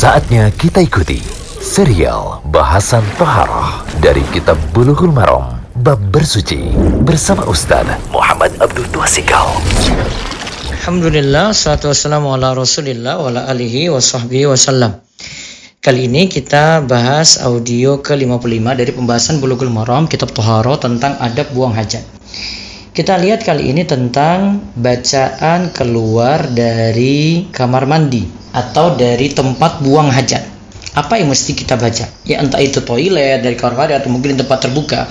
Saatnya kita ikuti serial bahasan Toharoh dari Kitab Bulughul Maram Bab Bersuci bersama Ustaz Muhammad Abdul Tuasikal. Alhamdulillah, salatu wassalamu ala rasulillah wa ala alihi wa sahbihi wasallam. Kali ini kita bahas audio ke-55 dari pembahasan Bulughul Maram Kitab Toharoh tentang adab buang hajat. Kita lihat kali ini tentang bacaan keluar dari kamar mandi atau dari tempat buang hajat. Apa yang mesti kita baca? Ya entah itu toilet, dari kamar mandi atau mungkin tempat terbuka.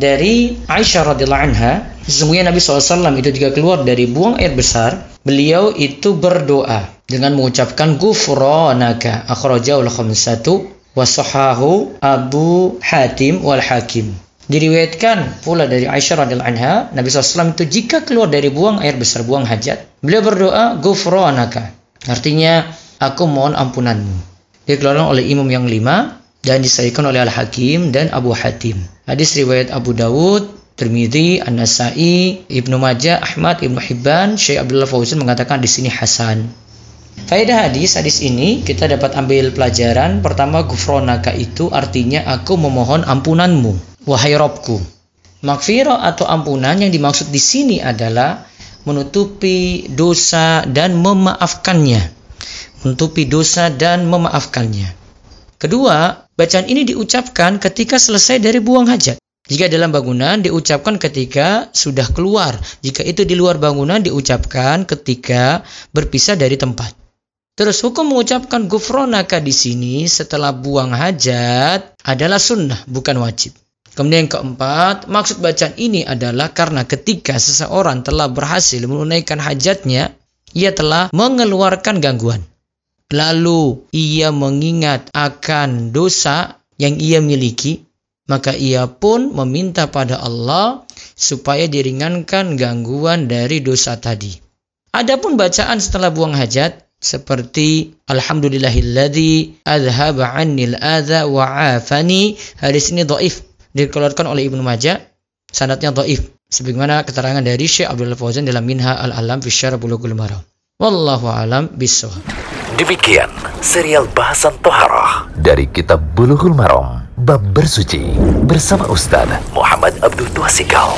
Dari Aisyah radhiyallahu anha, sesungguhnya Nabi SAW itu jika keluar dari buang air besar, beliau itu berdoa dengan mengucapkan gufronaka akhrajahul khamsatu wasahahu Abu Hatim wal Hakim. Diriwayatkan pula dari Aisyah radhiyallahu anha, Nabi SAW itu jika keluar dari buang air besar, buang hajat, beliau berdoa gufronaka. Artinya, aku mohon ampunanmu. Dikeluarkan oleh imam yang lima dan disahihkan oleh Al-Hakim dan Abu Hatim. Hadis riwayat Abu Dawud, Tirmidzi, An-Nasa'i, Ibnu Majah, Ahmad, Ibnu Hibban, Syekh Abdullah Fauzan mengatakan di sini hasan. Faedah hadis hadis ini kita dapat ambil pelajaran pertama gufronaka itu artinya aku memohon ampunanmu wahai Robku. Makfirah atau ampunan yang dimaksud di sini adalah menutupi dosa dan memaafkannya. Menutupi dosa dan memaafkannya. Kedua, bacaan ini diucapkan ketika selesai dari buang hajat. Jika dalam bangunan diucapkan ketika sudah keluar. Jika itu di luar bangunan diucapkan ketika berpisah dari tempat. Terus hukum mengucapkan gufronaka di sini setelah buang hajat adalah sunnah, bukan wajib. Kemudian yang keempat, maksud bacaan ini adalah karena ketika seseorang telah berhasil menunaikan hajatnya, ia telah mengeluarkan gangguan. Lalu ia mengingat akan dosa yang ia miliki, maka ia pun meminta pada Allah supaya diringankan gangguan dari dosa tadi. Adapun bacaan setelah buang hajat seperti Alhamdulillahilladzi adhaba adha wa afani. Hadis ini dhaif dikeluarkan oleh Ibnu Majah sanadnya dhaif sebagaimana keterangan dari Syekh Abdul Fauzan dalam Minha Al-Alam fi Syarah Bulughul Maram. Wallahu alam bissawab. Demikian serial bahasan Toharoh dari Kitab Bulughul Maram Bab Bersuci bersama Ustaz Muhammad Abdul Tuasikal.